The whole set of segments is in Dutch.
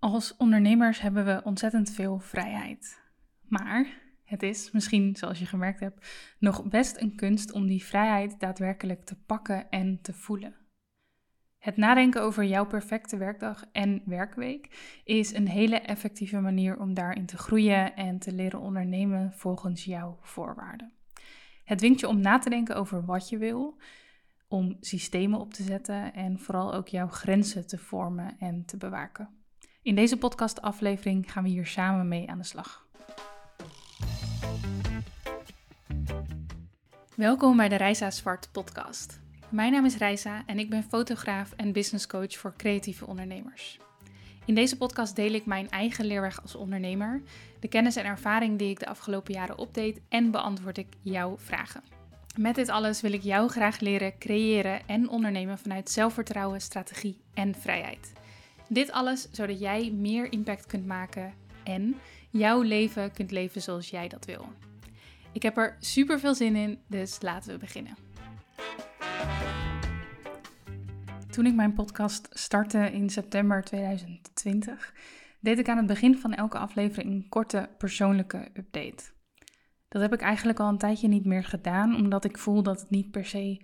Als ondernemers hebben we ontzettend veel vrijheid. Maar het is, misschien zoals je gemerkt hebt, nog best een kunst om die vrijheid daadwerkelijk te pakken en te voelen. Het nadenken over jouw perfecte werkdag en werkweek is een hele effectieve manier om daarin te groeien en te leren ondernemen volgens jouw voorwaarden. Het dwingt je om na te denken over wat je wil, om systemen op te zetten en vooral ook jouw grenzen te vormen en te bewaken. In deze podcastaflevering gaan we hier samen mee aan de slag. Welkom bij de Reisa Zwart podcast. Mijn naam is Reisa en ik ben fotograaf en business coach voor creatieve ondernemers. In deze podcast deel ik mijn eigen leerweg als ondernemer, de kennis en ervaring die ik de afgelopen jaren opdeed en beantwoord ik jouw vragen. Met dit alles wil ik jou graag leren creëren en ondernemen vanuit zelfvertrouwen, strategie en vrijheid. Dit alles zodat jij meer impact kunt maken en jouw leven kunt leven zoals jij dat wil. Ik heb er super veel zin in, dus laten we beginnen. Toen ik mijn podcast startte in september 2020, deed ik aan het begin van elke aflevering een korte persoonlijke update. Dat heb ik eigenlijk al een tijdje niet meer gedaan, omdat ik voel dat het niet per se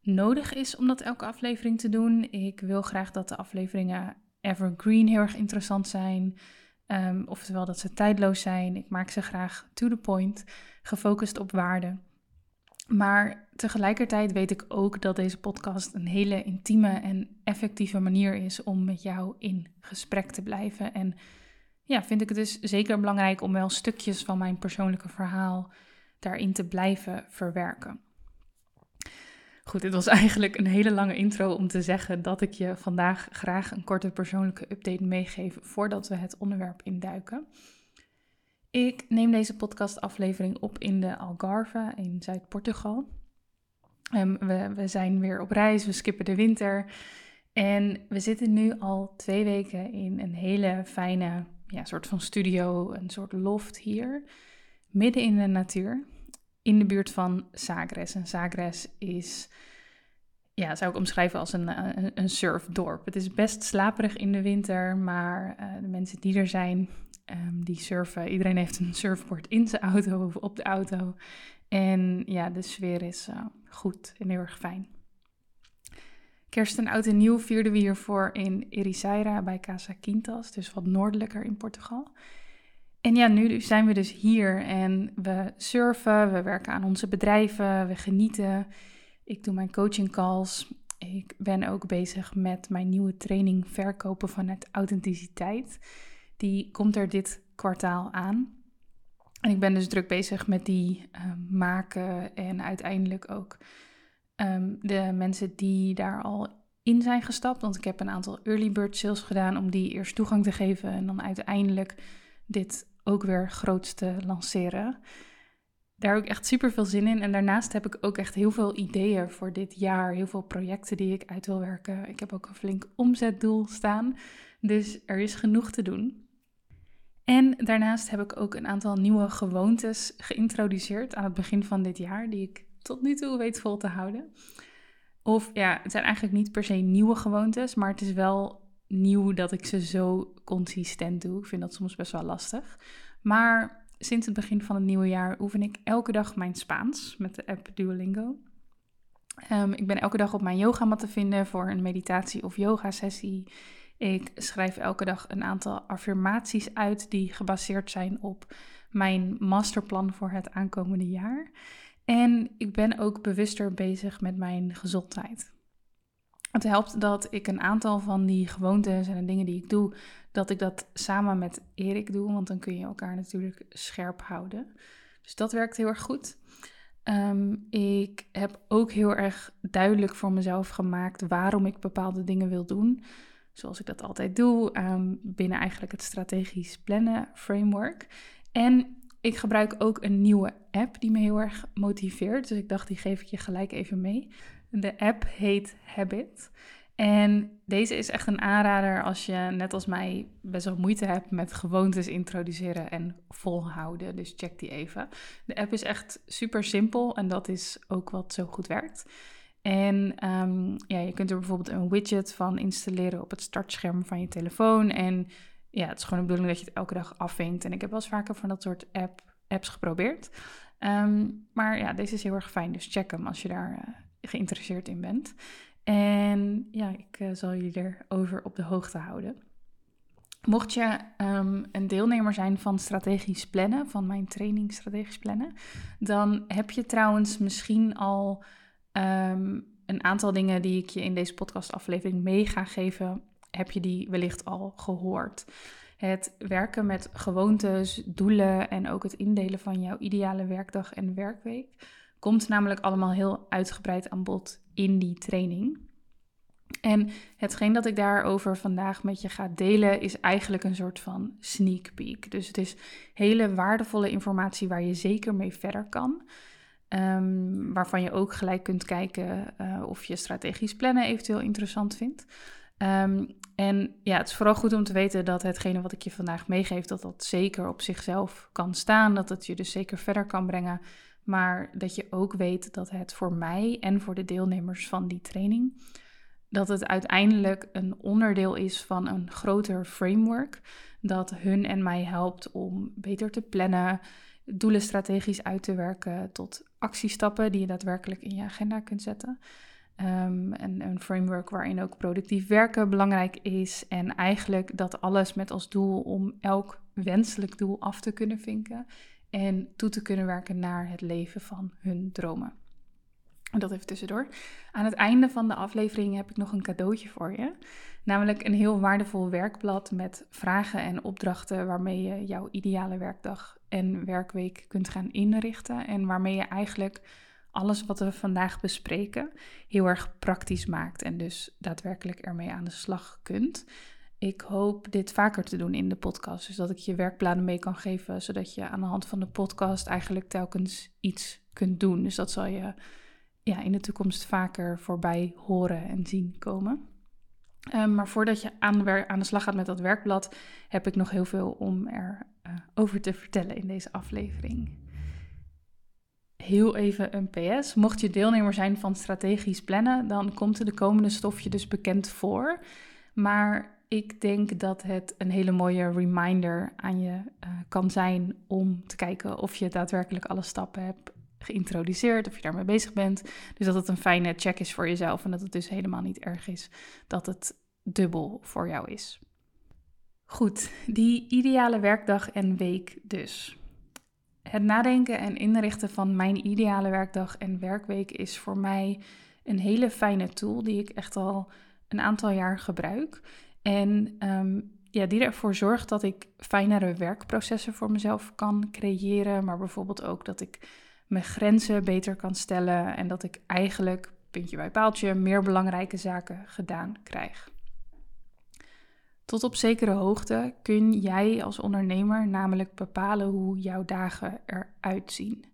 nodig is om dat elke aflevering te doen. Ik wil graag dat de afleveringen evergreen heel erg interessant zijn. Um, oftewel dat ze tijdloos zijn. Ik maak ze graag to the point, gefocust op waarde. Maar tegelijkertijd weet ik ook dat deze podcast een hele intieme en effectieve manier is om met jou in gesprek te blijven. En ja, vind ik het dus zeker belangrijk om wel stukjes van mijn persoonlijke verhaal daarin te blijven verwerken. Goed, dit was eigenlijk een hele lange intro om te zeggen dat ik je vandaag graag een korte persoonlijke update meegeef voordat we het onderwerp induiken. Ik neem deze podcastaflevering op in de Algarve in Zuid-Portugal. Um, we, we zijn weer op reis, we skippen de winter. En we zitten nu al twee weken in een hele fijne ja, soort van studio, een soort loft hier, midden in de natuur, in de buurt van Sagres. En Sagres is, ja, zou ik omschrijven als een, een, een surfdorp. Het is best slaperig in de winter, maar uh, de mensen die er zijn, um, die surfen. Iedereen heeft een surfboard in zijn auto of op de auto. En ja, de sfeer is uh, goed en heel erg fijn. Kerst en Oud en Nieuw vierden we hiervoor in Ericeira bij Casa Quintas, dus wat noordelijker in Portugal. En ja, nu zijn we dus hier en we surfen, we werken aan onze bedrijven, we genieten. Ik doe mijn coaching calls. Ik ben ook bezig met mijn nieuwe training Verkopen vanuit Authenticiteit. Die komt er dit kwartaal aan. En ik ben dus druk bezig met die uh, maken en uiteindelijk ook um, de mensen die daar al in zijn gestapt. Want ik heb een aantal early bird sales gedaan om die eerst toegang te geven en dan uiteindelijk dit ook weer groots te lanceren. Daar ik echt super veel zin in. En daarnaast heb ik ook echt heel veel ideeën voor dit jaar. Heel veel projecten die ik uit wil werken. Ik heb ook een flink omzetdoel staan. Dus er is genoeg te doen. En daarnaast heb ik ook een aantal nieuwe gewoontes geïntroduceerd aan het begin van dit jaar, die ik tot nu toe weet vol te houden. Of ja, het zijn eigenlijk niet per se nieuwe gewoontes, maar het is wel nieuw dat ik ze zo consistent doe. Ik vind dat soms best wel lastig. Maar sinds het begin van het nieuwe jaar oefen ik elke dag mijn Spaans met de app Duolingo. Um, ik ben elke dag op mijn yogamat te vinden voor een meditatie of yoga sessie. Ik schrijf elke dag een aantal affirmaties uit die gebaseerd zijn op mijn masterplan voor het aankomende jaar. En ik ben ook bewuster bezig met mijn gezondheid. Het helpt dat ik een aantal van die gewoontes en de dingen die ik doe, dat ik dat samen met Erik doe, want dan kun je elkaar natuurlijk scherp houden. Dus dat werkt heel erg goed. Um, ik heb ook heel erg duidelijk voor mezelf gemaakt waarom ik bepaalde dingen wil doen zoals ik dat altijd doe, um, binnen eigenlijk het strategisch plannen framework. En ik gebruik ook een nieuwe app die me heel erg motiveert. Dus ik dacht, die geef ik je gelijk even mee. De app heet Habit. En deze is echt een aanrader als je, net als mij, best wel moeite hebt met gewoontes introduceren en volhouden. Dus check die even. De app is echt super simpel en dat is ook wat zo goed werkt. En um, ja, je kunt er bijvoorbeeld een widget van installeren op het startscherm van je telefoon. En ja, het is gewoon de bedoeling dat je het elke dag afvinkt. En ik heb wel eens vaker van dat soort app, apps geprobeerd. Ehm, maar ja, deze is heel erg fijn, dus check hem als je daar uh, geïnteresseerd in bent. En ja, ik uh, zal jullie erover op de hoogte houden. Mocht je um, een deelnemer zijn van strategisch plannen, van mijn training strategisch plannen, dan heb je trouwens misschien al um, een aantal dingen die ik je in deze podcastaflevering mee ga geven, heb je die wellicht al gehoord. Het werken met gewoontes, doelen en ook het indelen van jouw ideale werkdag en werkweek komt namelijk allemaal heel uitgebreid aan bod in die training. En hetgeen dat ik daarover vandaag met je ga delen is eigenlijk een soort van sneak peek. Dus het is hele waardevolle informatie waar je zeker mee verder kan. Um, waarvan je ook gelijk kunt kijken uh, of je strategisch plannen eventueel interessant vindt. Um, en ja, het is vooral goed om te weten dat hetgene wat ik je vandaag meegeef, dat dat zeker op zichzelf kan staan. Dat het je dus zeker verder kan brengen. Maar dat je ook weet dat het voor mij en voor de deelnemers van die training, dat het uiteindelijk een onderdeel is van een groter framework. Dat hun en mij helpt om beter te plannen, doelen strategisch uit te werken tot actiestappen die je daadwerkelijk in je agenda kunt zetten. Um, en een framework waarin ook productief werken belangrijk is. En eigenlijk dat alles met als doel om elk wenselijk doel af te kunnen vinken. En toe te kunnen werken naar het leven van hun dromen. En dat even tussendoor. Aan het einde van de aflevering heb ik nog een cadeautje voor je. Namelijk een heel waardevol werkblad met vragen en opdrachten waarmee je jouw ideale werkdag en werkweek kunt gaan inrichten. En waarmee je eigenlijk alles wat we vandaag bespreken heel erg praktisch maakt en dus daadwerkelijk ermee aan de slag kunt. Ik hoop dit vaker te doen in de podcast, dus dat ik je werkplannen mee kan geven, zodat je aan de hand van de podcast eigenlijk telkens iets kunt doen. Dus dat zal je ja, in de toekomst vaker voorbij horen en zien komen. Um, maar voordat je aan de, aan de, slag gaat met dat werkblad, heb ik nog heel veel om erover uh, over te vertellen in deze aflevering heel even een PS. Mocht je deelnemer zijn van strategisch plannen, dan komt er de komende stofje dus bekend voor. Maar ik denk dat het een hele mooie reminder aan je uh, kan zijn om te kijken of je daadwerkelijk alle stappen hebt geïntroduceerd, of je daarmee bezig bent. Dus dat het een fijne check is voor jezelf en dat het dus helemaal niet erg is dat het dubbel voor jou is. Goed, die ideale werkdag en week dus. Het nadenken en inrichten van mijn ideale werkdag en werkweek is voor mij een hele fijne tool die ik echt al een aantal jaar gebruik. En um, ja, die ervoor zorgt dat ik fijnere werkprocessen voor mezelf kan creëren. Maar bijvoorbeeld ook dat ik mijn grenzen beter kan stellen. En dat ik eigenlijk, puntje bij paaltje, meer belangrijke zaken gedaan krijg. Tot op zekere hoogte kun jij als ondernemer namelijk bepalen hoe jouw dagen eruit zien.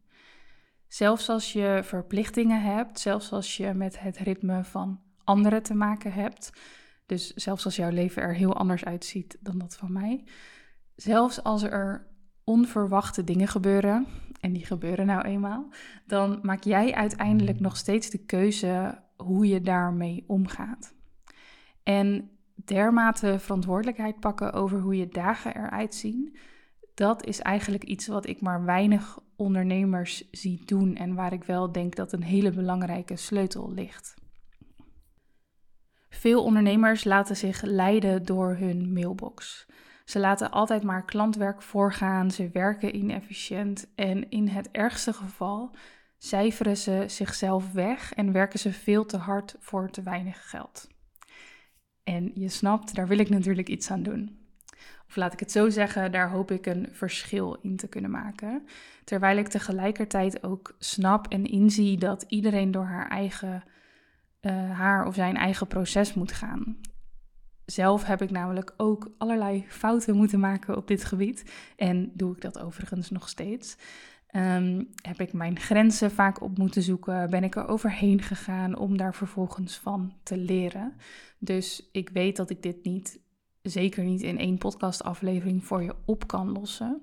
Zelfs als je verplichtingen hebt, zelfs als je met het ritme van anderen te maken hebt, dus zelfs als jouw leven er heel anders uitziet dan dat van mij, zelfs als er onverwachte dingen gebeuren, en die gebeuren nou eenmaal, dan maak jij uiteindelijk nog steeds de keuze hoe je daarmee omgaat. En dermate verantwoordelijkheid pakken over hoe je dagen eruit zien, dat is eigenlijk iets wat ik maar weinig ondernemers zie doen en waar ik wel denk dat een hele belangrijke sleutel ligt. Veel ondernemers laten zich leiden door hun mailbox. Ze laten altijd maar klantwerk voorgaan, ze werken inefficiënt en in het ergste geval cijferen ze zichzelf weg en werken ze veel te hard voor te weinig geld. En je snapt, daar wil ik natuurlijk iets aan doen. Of laat ik het zo zeggen, daar hoop ik een verschil in te kunnen maken. Terwijl ik tegelijkertijd ook snap en inzie dat iedereen door haar eigen, uh, haar of zijn eigen proces moet gaan. Zelf heb ik namelijk ook allerlei fouten moeten maken op dit gebied. En doe ik dat overigens nog steeds. Um, heb ik mijn grenzen vaak op moeten zoeken? Ben ik er overheen gegaan om daar vervolgens van te leren? Dus ik weet dat ik dit niet, zeker niet in één podcastaflevering voor je op kan lossen.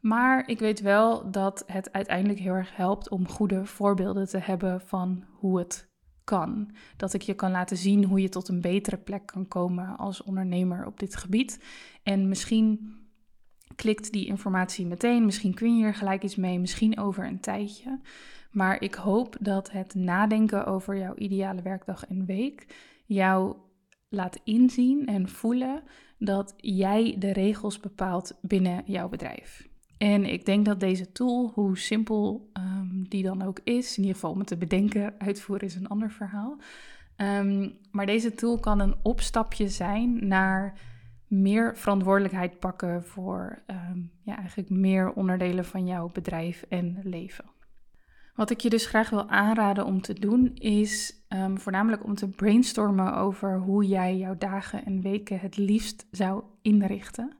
Maar ik weet wel dat het uiteindelijk heel erg helpt om goede voorbeelden te hebben van hoe het kan. Dat ik je kan laten zien hoe je tot een betere plek kan komen als ondernemer op dit gebied. En misschien klikt die informatie meteen, misschien kun je er gelijk iets mee, misschien over een tijdje. Maar ik hoop dat het nadenken over jouw ideale werkdag en week jou laat inzien en voelen dat jij de regels bepaalt binnen jouw bedrijf. En ik denk dat deze tool, hoe simpel ehm, die dan ook is, in ieder geval om het te bedenken, uitvoeren is een ander verhaal. Ehm, maar deze tool kan een opstapje zijn naar meer verantwoordelijkheid pakken voor ehm, ja, eigenlijk meer onderdelen van jouw bedrijf en leven. Wat ik je dus graag wil aanraden om te doen, is voornamelijk om te brainstormen over hoe jij jouw dagen en weken het liefst zou inrichten.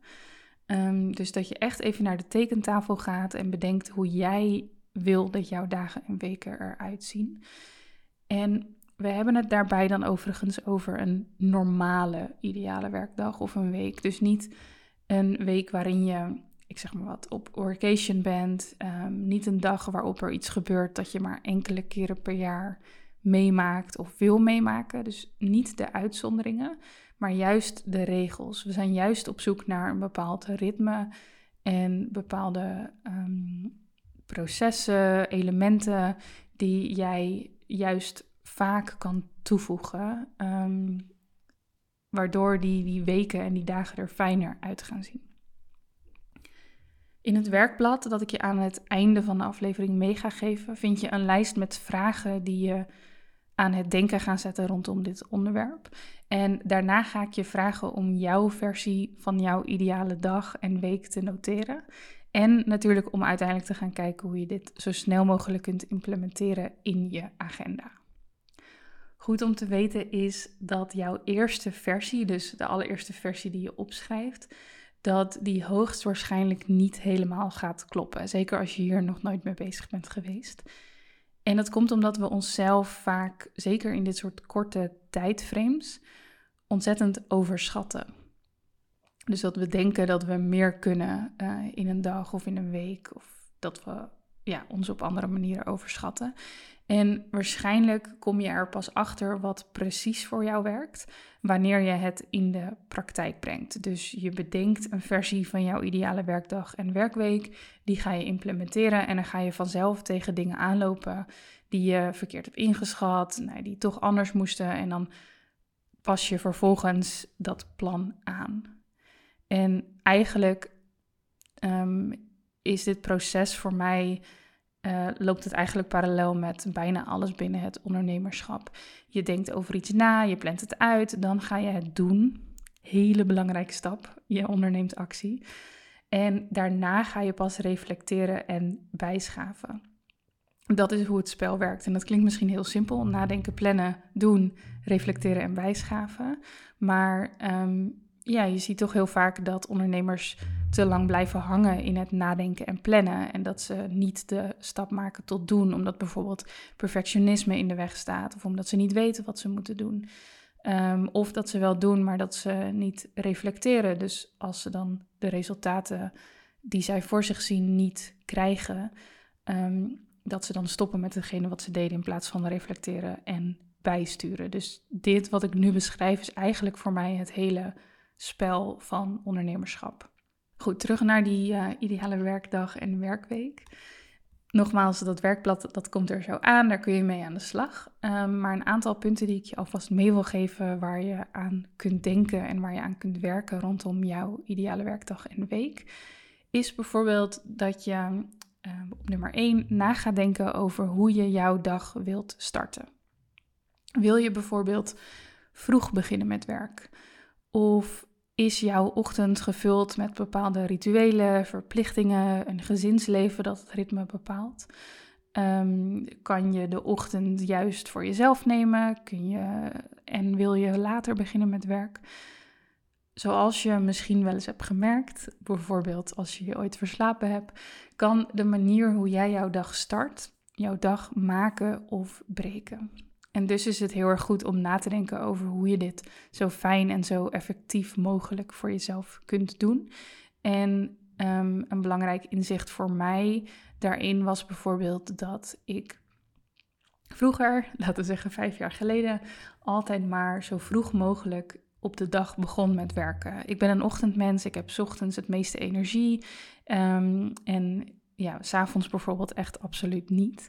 Ehm, dus dat je echt even naar de tekentafel gaat en bedenkt hoe jij wil dat jouw dagen en weken eruit zien. En we hebben het daarbij dan overigens over een normale ideale werkdag of een week. Dus niet een week waarin je, ik zeg maar wat, op workation bent. Ehm, niet een dag waarop er iets gebeurt dat je maar enkele keren per jaar meemaakt of wil meemaken. Dus niet de uitzonderingen maar juist de regels. We zijn juist op zoek naar een bepaald ritme en bepaalde ehm, processen, elementen die jij juist vaak kan toevoegen, ehm, waardoor die, die weken en die dagen er fijner uit gaan zien. In het werkblad dat ik je aan het einde van de aflevering mee ga geven, vind je een lijst met vragen die je aan het denken gaan zetten rondom dit onderwerp. En daarna ga ik je vragen om jouw versie van jouw ideale dag en week te noteren. En natuurlijk om uiteindelijk te gaan kijken hoe je dit zo snel mogelijk kunt implementeren in je agenda. Goed om te weten is dat jouw eerste versie, dus de allereerste versie die je opschrijft, dat die hoogstwaarschijnlijk niet helemaal gaat kloppen. Zeker als je hier nog nooit mee bezig bent geweest. En dat komt omdat we onszelf vaak, zeker in dit soort korte tijdframes, ontzettend overschatten. Dus dat we denken dat we meer kunnen uh, in een dag of in een week, of dat we ja, ons op andere manieren overschatten. En waarschijnlijk kom je er pas achter wat precies voor jou werkt wanneer je het in de praktijk brengt. Dus je bedenkt een versie van jouw ideale werkdag en werkweek, die ga je implementeren en dan ga je vanzelf tegen dingen aanlopen die je verkeerd hebt ingeschat, nou, die toch anders moesten en dan pas je vervolgens dat plan aan. En eigenlijk um, is dit proces voor mij uh, loopt het eigenlijk parallel met bijna alles binnen het ondernemerschap. Je denkt over iets na, je plant het uit, dan ga je het doen. Hele belangrijke stap. Je onderneemt actie. En daarna ga je pas reflecteren en bijschaven. Dat is hoe het spel werkt. En dat klinkt misschien heel simpel: nadenken, plannen, doen, reflecteren en bijschaven. Maar um, ja, je ziet toch heel vaak dat ondernemers te lang blijven hangen in het nadenken en plannen. En dat ze niet de stap maken tot doen, omdat bijvoorbeeld perfectionisme in de weg staat. Of omdat ze niet weten wat ze moeten doen. Ehm, of dat ze wel doen, maar dat ze niet reflecteren. Dus als ze dan de resultaten die zij voor zich zien niet krijgen, ehm, dat ze dan stoppen met hetgene wat ze deden in plaats van reflecteren en bijsturen. Dus dit wat ik nu beschrijf is eigenlijk voor mij het hele spel van ondernemerschap. Goed, terug naar die uh, ideale werkdag en werkweek. Nogmaals, dat werkblad dat komt er zo aan, daar kun je mee aan de slag. Um, maar een aantal punten die ik je alvast mee wil geven waar je aan kunt denken en waar je aan kunt werken rondom jouw ideale werkdag en week, is bijvoorbeeld dat je uh, op nummer 1 na gaat denken over hoe je jouw dag wilt starten. Wil je bijvoorbeeld vroeg beginnen met werk? Of is jouw ochtend gevuld met bepaalde rituelen, verplichtingen, een gezinsleven dat het ritme bepaalt? Um, kan je de ochtend juist voor jezelf nemen? Kun je, en wil je later beginnen met werk? Zoals je misschien wel eens hebt gemerkt, bijvoorbeeld als je je ooit verslapen hebt, kan de manier hoe jij jouw dag start, jouw dag maken of breken. En dus is het heel erg goed om na te denken over hoe je dit zo fijn en zo effectief mogelijk voor jezelf kunt doen. En um, een belangrijk inzicht voor mij daarin was bijvoorbeeld dat ik vroeger, laten we zeggen vijf jaar geleden, altijd maar zo vroeg mogelijk op de dag begon met werken. Ik ben een ochtendmens, ik heb ochtends het meeste energie. Um, en ja, s'avonds bijvoorbeeld echt absoluut niet.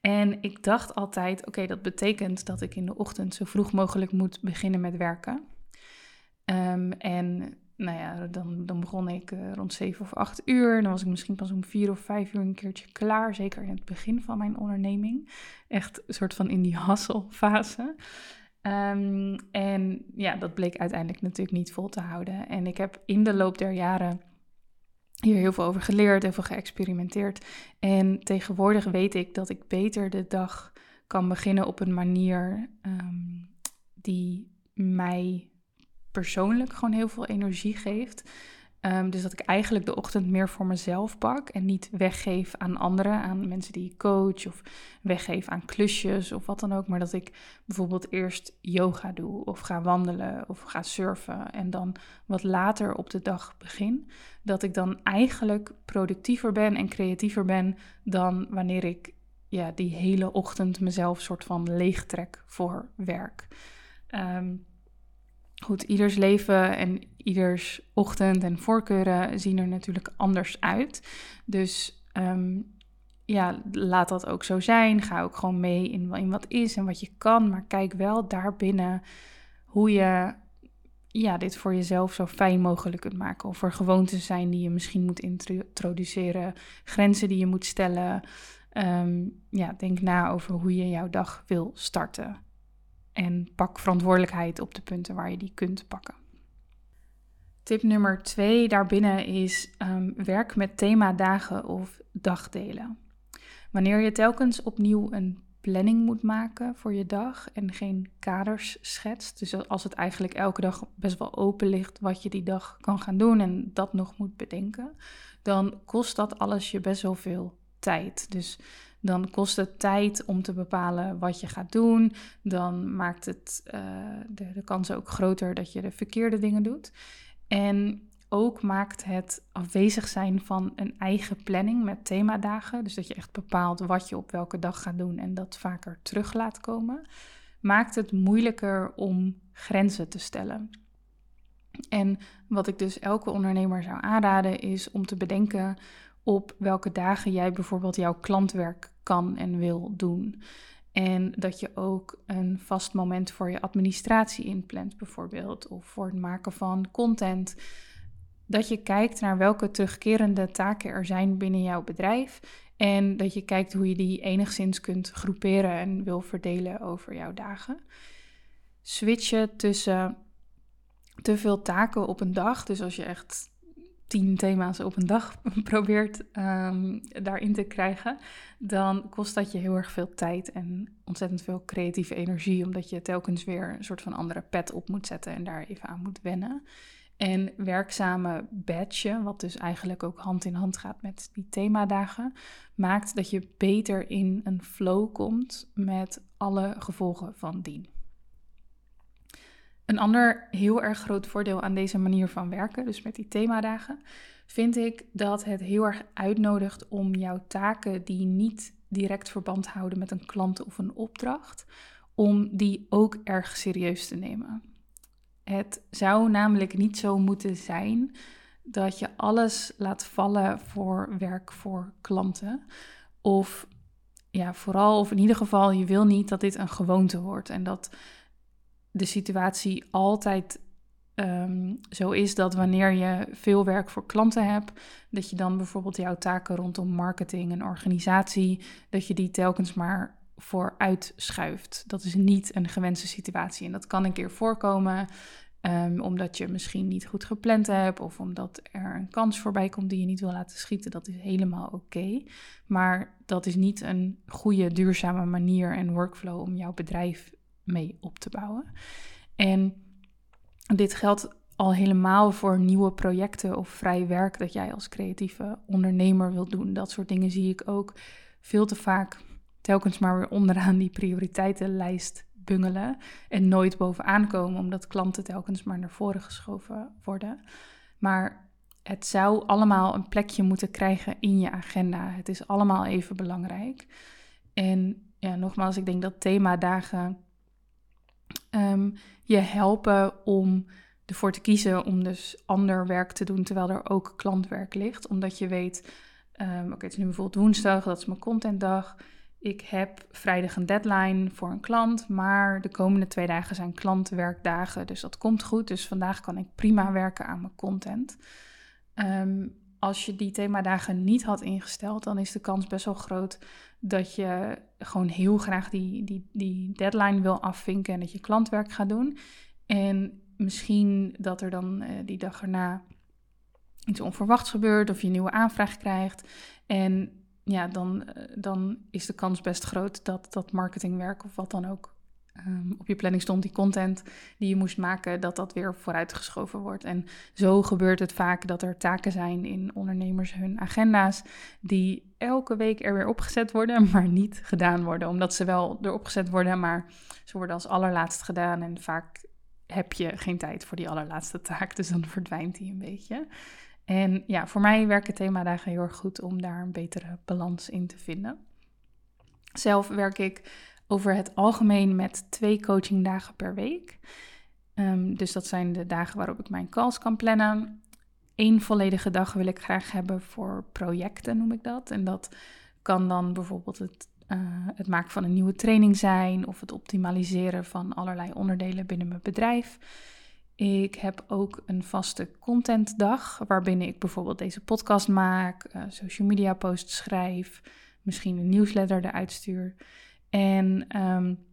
En ik dacht altijd, oké, dat betekent dat ik in de ochtend zo vroeg mogelijk moet beginnen met werken. Um, en nou ja, dan, dan begon ik uh, rond 7 of 8 uur. Dan was ik misschien pas om 4 of 5 uur een keertje klaar. Zeker in het begin van mijn onderneming. Echt een soort van in die hasselfase. Um, en ja, dat bleek uiteindelijk natuurlijk niet vol te houden. En ik heb in de loop der jaren hier heel veel over geleerd, heel veel geëxperimenteerd. En tegenwoordig weet ik dat ik beter de dag kan beginnen op een manier um, die mij persoonlijk gewoon heel veel energie geeft. Ehm, dus dat ik eigenlijk de ochtend meer voor mezelf pak en niet weggeef aan anderen, aan mensen die ik coach of weggeef aan klusjes of wat dan ook. Maar dat ik bijvoorbeeld eerst yoga doe of ga wandelen of ga surfen en dan wat later op de dag begin. Dat ik dan eigenlijk productiever ben en creatiever ben dan wanneer ik ja, die hele ochtend mezelf soort van leegtrek voor werk. Um, Goed, ieders leven en ieders ochtend en voorkeuren zien er natuurlijk anders uit. Dus um, ja, laat dat ook zo zijn. Ga ook gewoon mee in, in wat is en wat je kan. Maar kijk wel daarbinnen hoe je ja, dit voor jezelf zo fijn mogelijk kunt maken. Of er gewoontes zijn die je misschien moet introduceren, grenzen die je moet stellen. Um, ja, denk na over hoe je jouw dag wil starten. En pak verantwoordelijkheid op de punten waar je die kunt pakken. Tip nummer twee daarbinnen is um, werk met themadagen of dagdelen. Wanneer je telkens opnieuw een planning moet maken voor je dag en geen kaders schetst, dus als het eigenlijk elke dag best wel open ligt wat je die dag kan gaan doen en dat nog moet bedenken, dan kost dat alles je best wel veel tijd. Dus dan kost het tijd om te bepalen wat je gaat doen. Dan maakt het uh, de, de kans ook groter dat je de verkeerde dingen doet. En ook maakt het afwezig zijn van een eigen planning met themadagen. Dus dat je echt bepaalt wat je op welke dag gaat doen en dat vaker terug laat komen. Maakt het moeilijker om grenzen te stellen. En wat ik dus elke ondernemer zou aanraden is om te bedenken op welke dagen jij bijvoorbeeld jouw klantwerk kan en wil doen. En dat je ook een vast moment voor je administratie inplant, bijvoorbeeld, of voor het maken van content. Dat je kijkt naar welke terugkerende taken er zijn binnen jouw bedrijf. En dat je kijkt hoe je die enigszins kunt groeperen en wil verdelen over jouw dagen. Switchen tussen te veel taken op een dag. Dus als je echt tien thema's op een dag probeert um, daarin te krijgen, dan kost dat je heel erg veel tijd en ontzettend veel creatieve energie, omdat je telkens weer een soort van andere pet op moet zetten en daar even aan moet wennen. En werkzame badge, wat dus eigenlijk ook hand in hand gaat met die themadagen, maakt dat je beter in een flow komt met alle gevolgen van dien. Een ander heel erg groot voordeel aan deze manier van werken, dus met die themadagen, vind ik dat het heel erg uitnodigt om jouw taken die niet direct verband houden met een klant of een opdracht, om die ook erg serieus te nemen. Het zou namelijk niet zo moeten zijn dat je alles laat vallen voor werk voor klanten. Of ja, vooral, of in ieder geval, je wil niet dat dit een gewoonte wordt en dat de situatie altijd um, zo is dat wanneer je veel werk voor klanten hebt, dat je dan bijvoorbeeld jouw taken rondom marketing en organisatie, dat je die telkens maar vooruit schuift. Dat is niet een gewenste situatie en dat kan een keer voorkomen. Um, omdat je misschien niet goed gepland hebt of omdat er een kans voorbij komt die je niet wil laten schieten, dat is helemaal oké. Maar dat is niet een goede, duurzame manier en workflow om jouw bedrijf mee op te bouwen. En dit geldt al helemaal voor nieuwe projecten of vrij werk dat jij als creatieve ondernemer wilt doen. Dat soort dingen zie ik ook veel te vaak telkens maar weer onderaan die prioriteitenlijst bungelen en nooit bovenaan komen omdat klanten telkens maar naar voren geschoven worden. Maar het zou allemaal een plekje moeten krijgen in je agenda. Het is allemaal even belangrijk. En ja, nogmaals, ik denk dat themadagen um, je helpen om ervoor te kiezen om dus ander werk te doen terwijl er ook klantwerk ligt. Omdat je weet, um, oké, het is nu bijvoorbeeld woensdag, dat is mijn contentdag. Ik heb vrijdag een deadline voor een klant, maar de komende twee dagen zijn klantwerkdagen, dus dat komt goed. Dus vandaag kan ik prima werken aan mijn content. Um, als je die themadagen niet had ingesteld, dan is de kans best wel groot dat je gewoon heel graag die, die, die deadline wil afvinken en dat je klantwerk gaat doen. En misschien dat er dan uh, die dag erna iets onverwachts gebeurt of je een nieuwe aanvraag krijgt. En ja, dan, uh, dan is de kans best groot dat dat marketingwerk of wat dan ook um, op je planning stond, die content die je moest maken, dat dat weer vooruitgeschoven wordt. En zo gebeurt het vaak dat er taken zijn in ondernemers hun agenda's die elke week er weer opgezet worden, maar niet gedaan worden. Omdat ze wel erop gezet worden, maar ze worden als allerlaatst gedaan en vaak heb je geen tijd voor die allerlaatste taak, dus dan verdwijnt die een beetje. En ja, voor mij werken themadagen heel erg goed om daar een betere balans in te vinden. Zelf werk ik over het algemeen met twee coachingdagen per week. Um, dus dat zijn de dagen waarop ik mijn calls kan plannen. Eén volledige dag wil ik graag hebben voor projecten, noem ik dat. En dat kan dan bijvoorbeeld het, uh, het maken van een nieuwe training zijn of het optimaliseren van allerlei onderdelen binnen mijn bedrijf. Ik heb ook een vaste contentdag, waarbinnen ik bijvoorbeeld deze podcast maak, uh, social media posts schrijf, misschien een nieuwsletter eruit stuur. En um,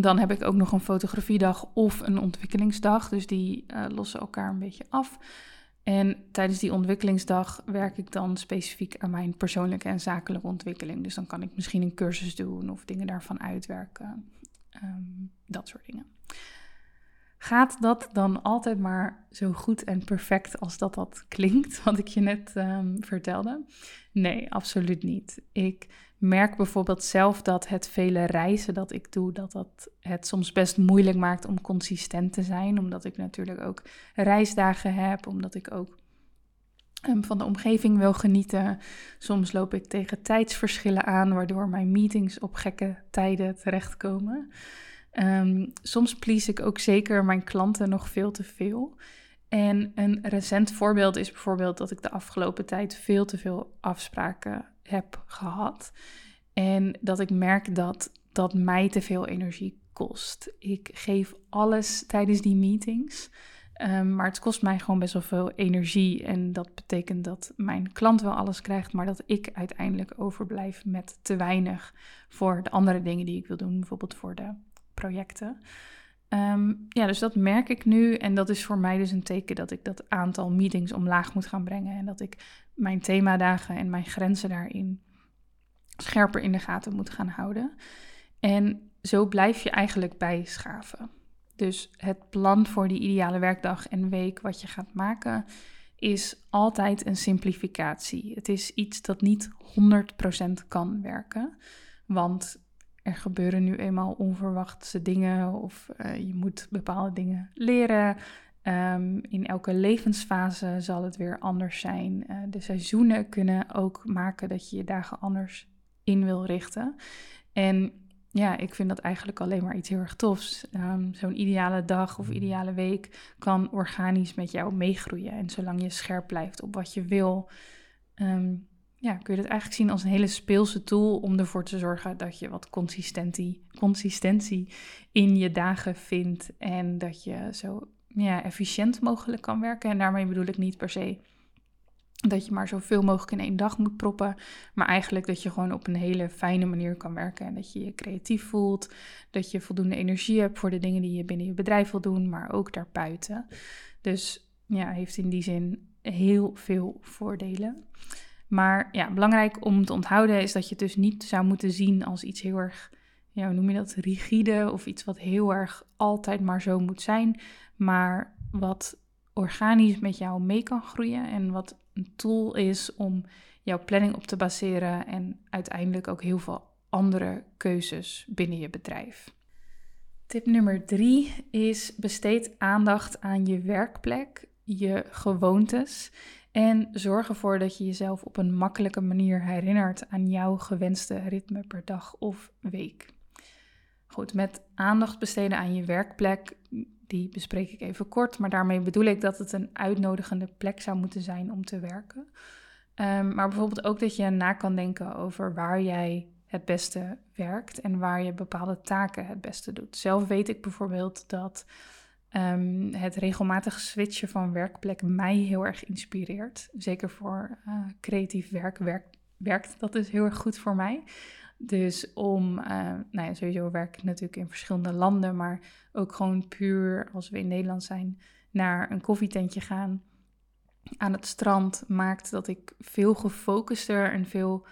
dan heb ik ook nog een fotografiedag of een ontwikkelingsdag. Dus die uh, lossen elkaar een beetje af. En tijdens die ontwikkelingsdag werk ik dan specifiek aan mijn persoonlijke en zakelijke ontwikkeling. Dus dan kan ik misschien een cursus doen of dingen daarvan uitwerken. Um, dat soort dingen. Gaat dat dan altijd maar zo goed en perfect als dat dat klinkt, wat ik je net um, vertelde? Nee, absoluut niet. Ik merk bijvoorbeeld zelf dat het vele reizen dat ik doe, dat dat het soms best moeilijk maakt om consistent te zijn. Omdat ik natuurlijk ook reisdagen heb, omdat ik ook um, van de omgeving wil genieten. Soms loop ik tegen tijdsverschillen aan, waardoor mijn meetings op gekke tijden terechtkomen. Um, soms please ik ook zeker mijn klanten nog veel te veel. En een recent voorbeeld is bijvoorbeeld dat ik de afgelopen tijd veel te veel afspraken heb gehad. En dat ik merk dat dat mij te veel energie kost. Ik geef alles tijdens die meetings. Um, maar het kost mij gewoon best wel veel energie. En dat betekent dat mijn klant wel alles krijgt, maar dat ik uiteindelijk overblijf met te weinig voor de andere dingen die ik wil doen. Bijvoorbeeld voor de projecten. Um, ja, dus dat merk ik nu. En dat is voor mij dus een teken dat ik dat aantal meetings omlaag moet gaan brengen. En dat ik mijn themadagen en mijn grenzen daarin scherper in de gaten moet gaan houden. En zo blijf je eigenlijk bijschaven. Dus het plan voor die ideale werkdag en week wat je gaat maken is altijd een simplificatie. Het is iets dat niet 100% kan werken. Want er gebeuren nu eenmaal onverwachte dingen of uh, je moet bepaalde dingen leren. Um, in elke levensfase zal het weer anders zijn. Uh, de seizoenen kunnen ook maken dat je je dagen anders in wil richten. En ja, ik vind dat eigenlijk alleen maar iets heel erg tofs. Um, Zo'n ideale dag of ideale week kan organisch met jou meegroeien. En zolang je scherp blijft op wat je wil, um, ja, kun je het eigenlijk zien als een hele speelse tool om ervoor te zorgen dat je wat consistentie, consistentie in je dagen vindt en dat je zo ja, efficiënt mogelijk kan werken. En daarmee bedoel ik niet per se dat je maar zoveel mogelijk in één dag moet proppen, maar eigenlijk dat je gewoon op een hele fijne manier kan werken en dat je je creatief voelt, dat je voldoende energie hebt voor de dingen die je binnen je bedrijf wil doen, maar ook daarbuiten. Dus ja, heeft in die zin heel veel voordelen. Maar ja, belangrijk om te onthouden is dat je het dus niet zou moeten zien als iets heel erg, ja, hoe noem je dat, rigide of iets wat heel erg altijd maar zo moet zijn, maar wat organisch met jou mee kan groeien en wat een tool is om jouw planning op te baseren en uiteindelijk ook heel veel andere keuzes binnen je bedrijf. Tip nummer drie is besteed aandacht aan je werkplek, je gewoontes En zorg ervoor dat je jezelf op een makkelijke manier herinnert aan jouw gewenste ritme per dag of week. Goed, met aandacht besteden aan je werkplek, die bespreek ik even kort, maar daarmee bedoel ik dat het een uitnodigende plek zou moeten zijn om te werken. Ehm, maar bijvoorbeeld ook dat je na kan denken over waar jij het beste werkt en waar je bepaalde taken het beste doet. Zelf weet ik bijvoorbeeld dat um, het regelmatig switchen van werkplek mij heel erg inspireert. Zeker voor uh, creatief werk, werkt dat dus heel erg goed voor mij. Dus om, uh, nou ja, sowieso werk ik natuurlijk in verschillende landen, maar ook gewoon puur als we in Nederland zijn, naar een koffietentje gaan aan het strand maakt dat ik veel gefocuster en veel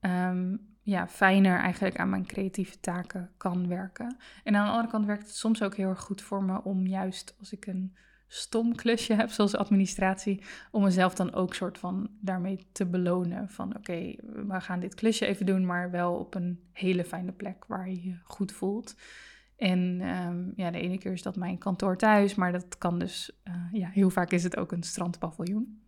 um, ja, fijner eigenlijk aan mijn creatieve taken kan werken. En aan de andere kant werkt het soms ook heel erg goed voor me om juist als ik een stom klusje heb, zoals administratie, om mezelf dan ook soort van daarmee te belonen. Van oké, we gaan dit klusje even doen, maar wel op een hele fijne plek waar je je goed voelt. En um, ja, de ene keer is dat mijn kantoor thuis, maar dat kan dus, uh, ja, heel vaak is het ook een strandpaviljoen.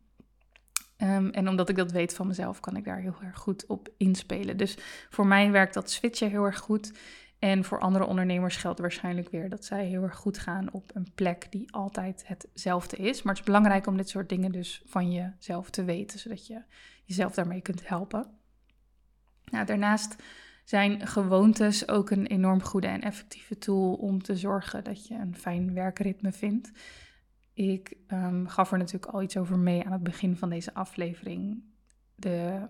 Um, en omdat ik dat weet van mezelf, kan ik daar heel erg goed op inspelen. Dus voor mij werkt dat switchen heel erg goed. En voor andere ondernemers geldt waarschijnlijk weer dat zij heel erg goed gaan op een plek die altijd hetzelfde is. Maar het is belangrijk om dit soort dingen dus van jezelf te weten, zodat je jezelf daarmee kunt helpen. Nou, daarnaast zijn gewoontes ook een enorm goede en effectieve tool om te zorgen dat je een fijn werkritme vindt. Ik um, gaf er natuurlijk al iets over mee aan het begin van deze aflevering. De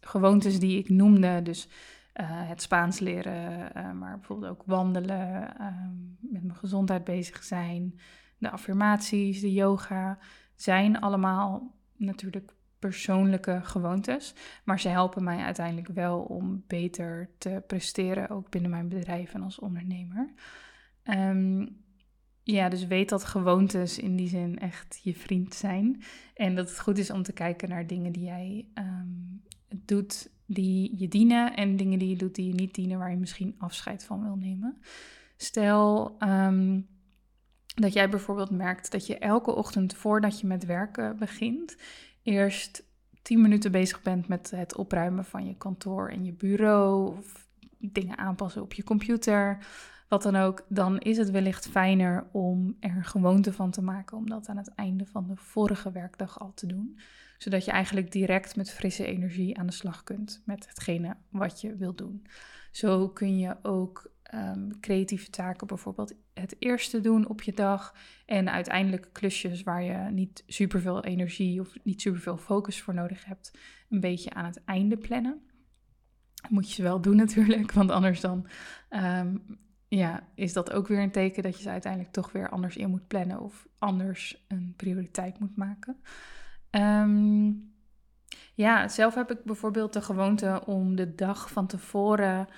gewoontes die ik noemde, dus uh, het Spaans leren, uh, maar bijvoorbeeld ook wandelen, um, met mijn gezondheid bezig zijn, de affirmaties, de yoga, zijn allemaal natuurlijk persoonlijke gewoontes, maar ze helpen mij uiteindelijk wel om beter te presteren, ook binnen mijn bedrijf en als ondernemer. Um, ja, dus weet dat gewoontes in die zin echt je vriend zijn. En dat het goed is om te kijken naar dingen die jij um, doet die je dienen en dingen die je doet die je niet dienen, waar je misschien afscheid van wil nemen. Stel um, dat jij bijvoorbeeld merkt dat je elke ochtend voordat je met werken begint, eerst 10 minuten bezig bent met het opruimen van je kantoor en je bureau, of dingen aanpassen op je computer wat dan ook, dan is het wellicht fijner om er gewoonte van te maken om dat aan het einde van de vorige werkdag al te doen. Zodat je eigenlijk direct met frisse energie aan de slag kunt met hetgene wat je wilt doen. Zo kun je ook um, creatieve taken bijvoorbeeld het eerste doen op je dag. En uiteindelijk klusjes waar je niet superveel energie of niet superveel focus voor nodig hebt, een beetje aan het einde plannen. Moet je ze wel doen natuurlijk, want anders dan um, ja, is dat ook weer een teken dat je ze uiteindelijk toch weer anders in moet plannen of anders een prioriteit moet maken. Um, ja, zelf heb ik bijvoorbeeld de gewoonte om de dag van tevoren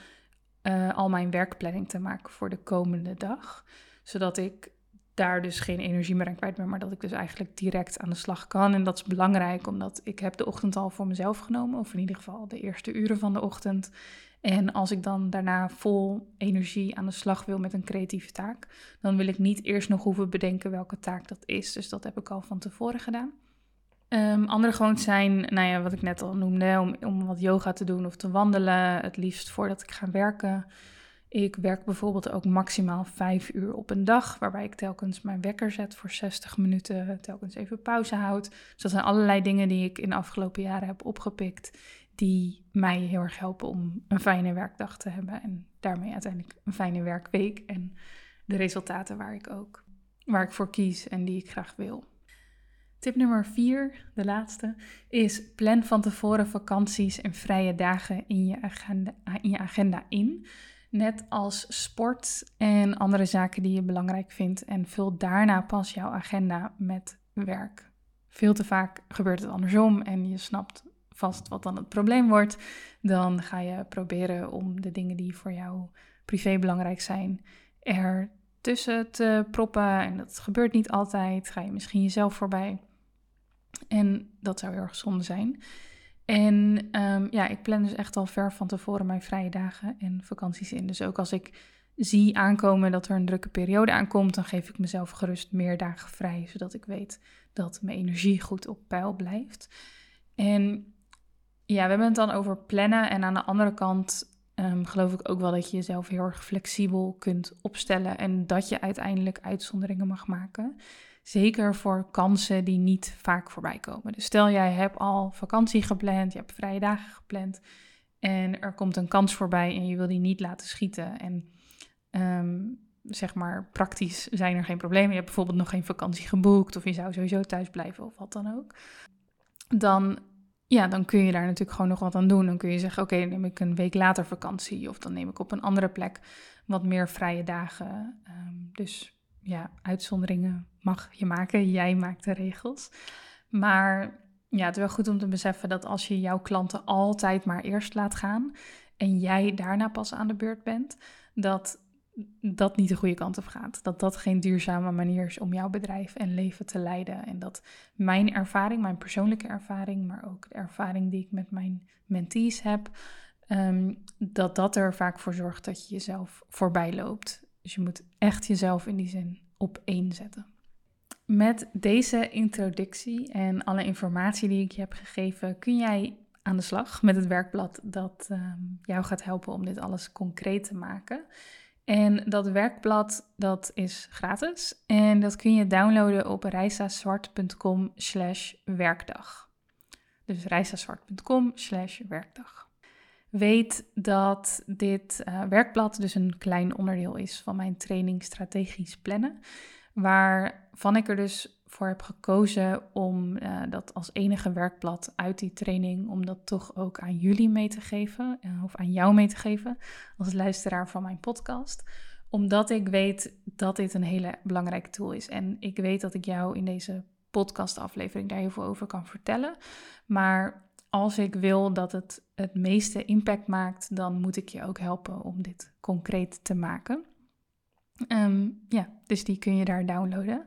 uh, al mijn werkplanning te maken voor de komende dag. Zodat ik daar dus geen energie meer aan kwijt ben, maar dat ik dus eigenlijk direct aan de slag kan. En dat is belangrijk, omdat ik heb de ochtend al voor mezelf genomen, of in ieder geval de eerste uren van de ochtend. En als ik dan daarna vol energie aan de slag wil met een creatieve taak, dan wil ik niet eerst nog hoeven bedenken welke taak dat is. Dus dat heb ik al van tevoren gedaan. Um, andere gewoontes zijn, nou ja, wat ik net al noemde, om, om wat yoga te doen of te wandelen. Het liefst voordat ik ga werken. Ik werk bijvoorbeeld ook maximaal vijf uur op een dag, waarbij ik telkens mijn wekker zet voor 60 minuten, telkens even pauze houd. Dus dat zijn allerlei dingen die ik in de afgelopen jaren heb opgepikt, die mij heel erg helpen om een fijne werkdag te hebben en daarmee uiteindelijk een fijne werkweek en de resultaten waar ik ook waar ik voor kies en die ik graag wil. Tip nummer 4, de laatste, is plan van tevoren vakanties en vrije dagen in. Je agenda in net als sport en andere zaken die je belangrijk vindt. En vul daarna pas jouw agenda met werk. Veel te vaak gebeurt het andersom en je snapt vast wat dan het probleem wordt. Dan ga je proberen om de dingen die voor jou privé belangrijk zijn er tussen te proppen. En dat gebeurt niet altijd. Ga je misschien jezelf voorbij. En dat zou heel erg zonde zijn. En um, ja, ik plan dus echt al ver van tevoren mijn vrije dagen en vakanties in. Dus ook als ik zie aankomen dat er een drukke periode aankomt, dan geef ik mezelf gerust meer dagen vrij, zodat ik weet dat mijn energie goed op peil blijft. En ja, we hebben het dan over plannen. En aan de andere kant um, geloof ik ook wel dat je jezelf heel erg flexibel kunt opstellen en dat je uiteindelijk uitzonderingen mag maken. Zeker voor kansen die niet vaak voorbij komen. Dus stel jij hebt al vakantie gepland, je hebt vrije dagen gepland en er komt een kans voorbij en je wil die niet laten schieten. En ehm, zeg maar praktisch zijn er geen problemen. Je hebt bijvoorbeeld nog geen vakantie geboekt of je zou sowieso thuis blijven of wat dan ook. Dan ja, dan kun je daar natuurlijk gewoon nog wat aan doen. Dan kun je zeggen, oké, neem ik een week later vakantie. Of dan neem ik op een andere plek wat meer vrije dagen. Ehm, dus ja, uitzonderingen mag je maken. Jij maakt de regels. Maar ja, het is wel goed om te beseffen dat als je jouw klanten altijd maar eerst laat gaan... en jij daarna pas aan de beurt bent... dat dat niet de goede kant op gaat. Dat dat geen duurzame manier is om jouw bedrijf en leven te leiden. En dat mijn ervaring, mijn persoonlijke ervaring, maar ook de ervaring die ik met mijn mentees heb, ehm, dat dat er vaak voor zorgt dat je jezelf voorbij loopt. Dus je moet echt jezelf in die zin op één zetten. Met deze introductie en alle informatie die ik je heb gegeven, kun jij aan de slag met het werkblad dat ehm, jou gaat helpen om dit alles concreet te maken. En dat werkblad, dat is gratis. En dat kun je downloaden op reisazwart.com slash werkdag. Dus reisazwart.com slash werkdag. Weet dat dit uh, werkblad dus een klein onderdeel is van mijn training strategisch plannen. Waarvan ik er dus voor heb gekozen om uh, dat als enige werkblad uit die training, om dat toch ook aan jullie mee te geven, uh, of aan jou mee te geven, als luisteraar van mijn podcast. Omdat ik weet dat dit een hele belangrijke tool is. En ik weet dat ik jou in deze podcastaflevering daar heel veel over kan vertellen. Maar als ik wil dat het het meeste impact maakt, dan moet ik je ook helpen om dit concreet te maken. Um, ja, dus die kun je daar downloaden.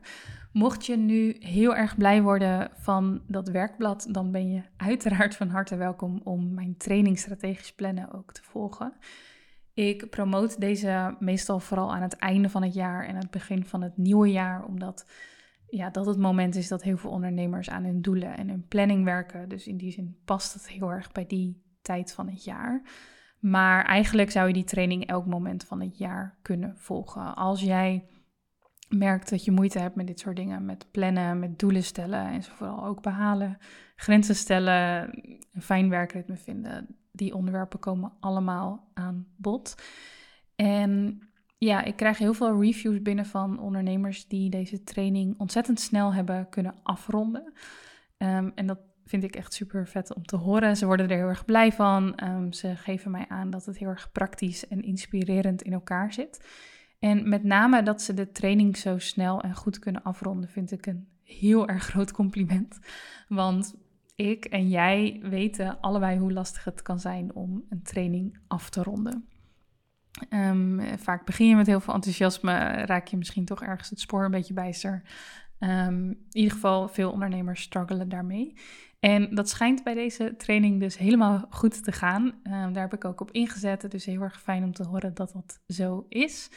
Mocht je nu heel erg blij worden van dat werkblad, dan ben je uiteraard van harte welkom om mijn training strategisch plannen ook te volgen. Ik promoot deze meestal vooral aan het einde van het jaar en het begin van het nieuwe jaar, omdat ja, dat het moment is dat heel veel ondernemers aan hun doelen en hun planning werken. Dus in die zin past het heel erg bij die tijd van het jaar. Maar eigenlijk zou je die training elk moment van het jaar kunnen volgen. Als jij merkt dat je moeite hebt met dit soort dingen, met plannen, met doelen stellen en ze vooral ook behalen, grenzen stellen, een fijn werkritme vinden, die onderwerpen komen allemaal aan bod. En ja, ik krijg heel veel reviews binnen van ondernemers die deze training ontzettend snel hebben kunnen afronden. Um, en dat vind ik echt super vet om te horen. Ze worden er heel erg blij van. Um, ze geven mij aan dat het heel erg praktisch en inspirerend in elkaar zit. En met name dat ze de training zo snel en goed kunnen afronden, vind ik een heel erg groot compliment. Want ik en jij weten allebei hoe lastig het kan zijn om een training af te ronden. Um, vaak begin je met heel veel enthousiasme, raak je misschien toch ergens het spoor een beetje bijster. Um, in ieder geval, veel ondernemers struggelen daarmee. En dat schijnt bij deze training dus helemaal goed te gaan. Um, daar heb ik ook op ingezet. Het is heel erg fijn om te horen dat dat zo is.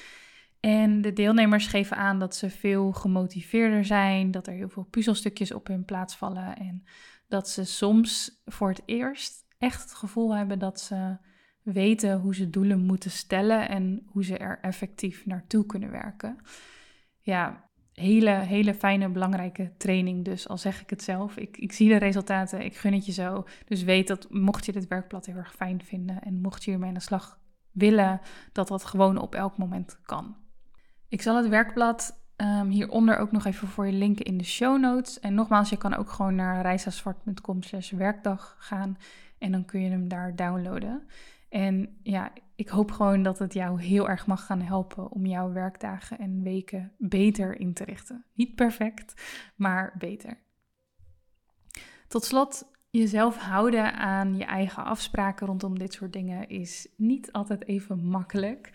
En de deelnemers geven aan dat ze veel gemotiveerder zijn, dat er heel veel puzzelstukjes op hun plaats vallen en dat ze soms voor het eerst echt het gevoel hebben dat ze weten hoe ze doelen moeten stellen en hoe ze er effectief naartoe kunnen werken. Ja, hele, hele fijne, belangrijke training. Dus al zeg ik het zelf, ik, ik zie de resultaten, ik gun het je zo. Dus weet dat mocht je dit werkblad heel erg fijn vinden en mocht je hiermee aan de slag willen, dat dat gewoon op elk moment kan. Ik zal het werkblad um, hieronder ook nog even voor je linken in de show notes. En nogmaals, je kan ook gewoon naar reisazwart.com slash werkdag gaan en dan kun je hem daar downloaden. En ja, ik hoop gewoon dat het jou heel erg mag gaan helpen om jouw werkdagen en weken beter in te richten. Niet perfect, maar beter. Tot slot, jezelf houden aan je eigen afspraken rondom dit soort dingen is niet altijd even makkelijk.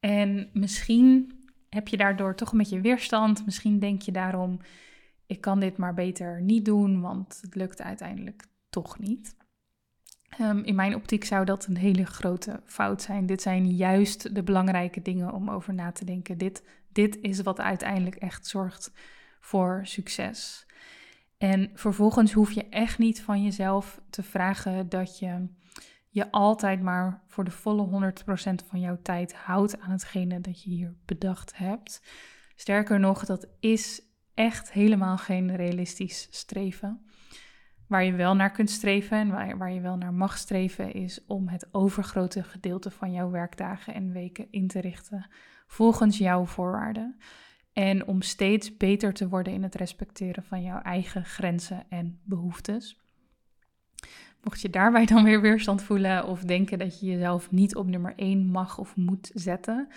En misschien heb je daardoor toch een beetje weerstand. Misschien denk je daarom, ik kan dit maar beter niet doen, want het lukt uiteindelijk toch niet. Ehm, in mijn optiek zou dat een hele grote fout zijn. Dit zijn juist de belangrijke dingen om over na te denken. Dit, dit is wat uiteindelijk echt zorgt voor succes. En vervolgens hoef je echt niet van jezelf te vragen dat je je altijd maar voor de volle 100% van jouw tijd houdt aan hetgene dat je hier bedacht hebt. Sterker nog, dat is echt helemaal geen realistisch streven. Waar je wel naar kunt streven en waar, waar je wel naar mag streven, is om het overgrote gedeelte van jouw werkdagen en weken in te richten volgens jouw voorwaarden. En om steeds beter te worden in het respecteren van jouw eigen grenzen en behoeftes. Mocht je daarbij dan weer weerstand voelen of denken dat je jezelf niet op nummer 1 mag of moet zetten,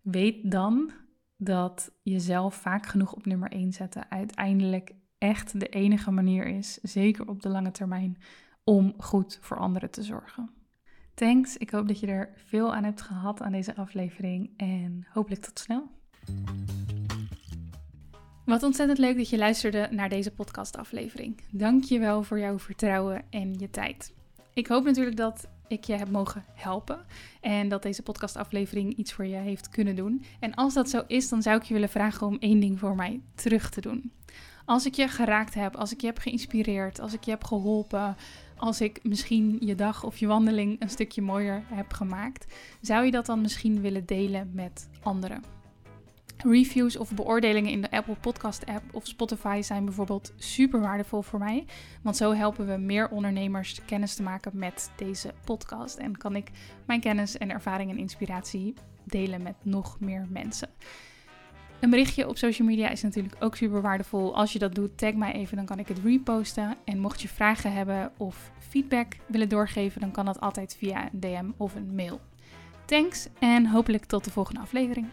weet dan dat jezelf vaak genoeg op nummer 1 zetten uiteindelijk echt de enige manier is, zeker op de lange termijn, om goed voor anderen te zorgen. Thanks, ik hoop dat je er veel aan hebt gehad aan deze aflevering en hopelijk tot snel. Wat ontzettend leuk dat je luisterde naar deze podcastaflevering. Dank je wel voor jouw vertrouwen en je tijd. Ik hoop natuurlijk dat ik je heb mogen helpen en dat deze podcastaflevering iets voor je heeft kunnen doen. En als dat zo is, dan zou ik je willen vragen om één ding voor mij terug te doen. Als ik je geraakt heb, als ik je heb geïnspireerd, als ik je heb geholpen, als ik misschien je dag of je wandeling een stukje mooier heb gemaakt, zou je dat dan misschien willen delen met anderen? Reviews of beoordelingen in de Apple Podcast app of Spotify zijn bijvoorbeeld super waardevol voor mij. Want zo helpen we meer ondernemers kennis te maken met deze podcast. En kan ik mijn kennis en ervaring en inspiratie delen met nog meer mensen. Een berichtje op social media is natuurlijk ook super waardevol. Als je dat doet, tag mij even, dan kan ik het reposten. En mocht je vragen hebben of feedback willen doorgeven, dan kan dat altijd via een DM of een mail. Thanks en hopelijk tot de volgende aflevering.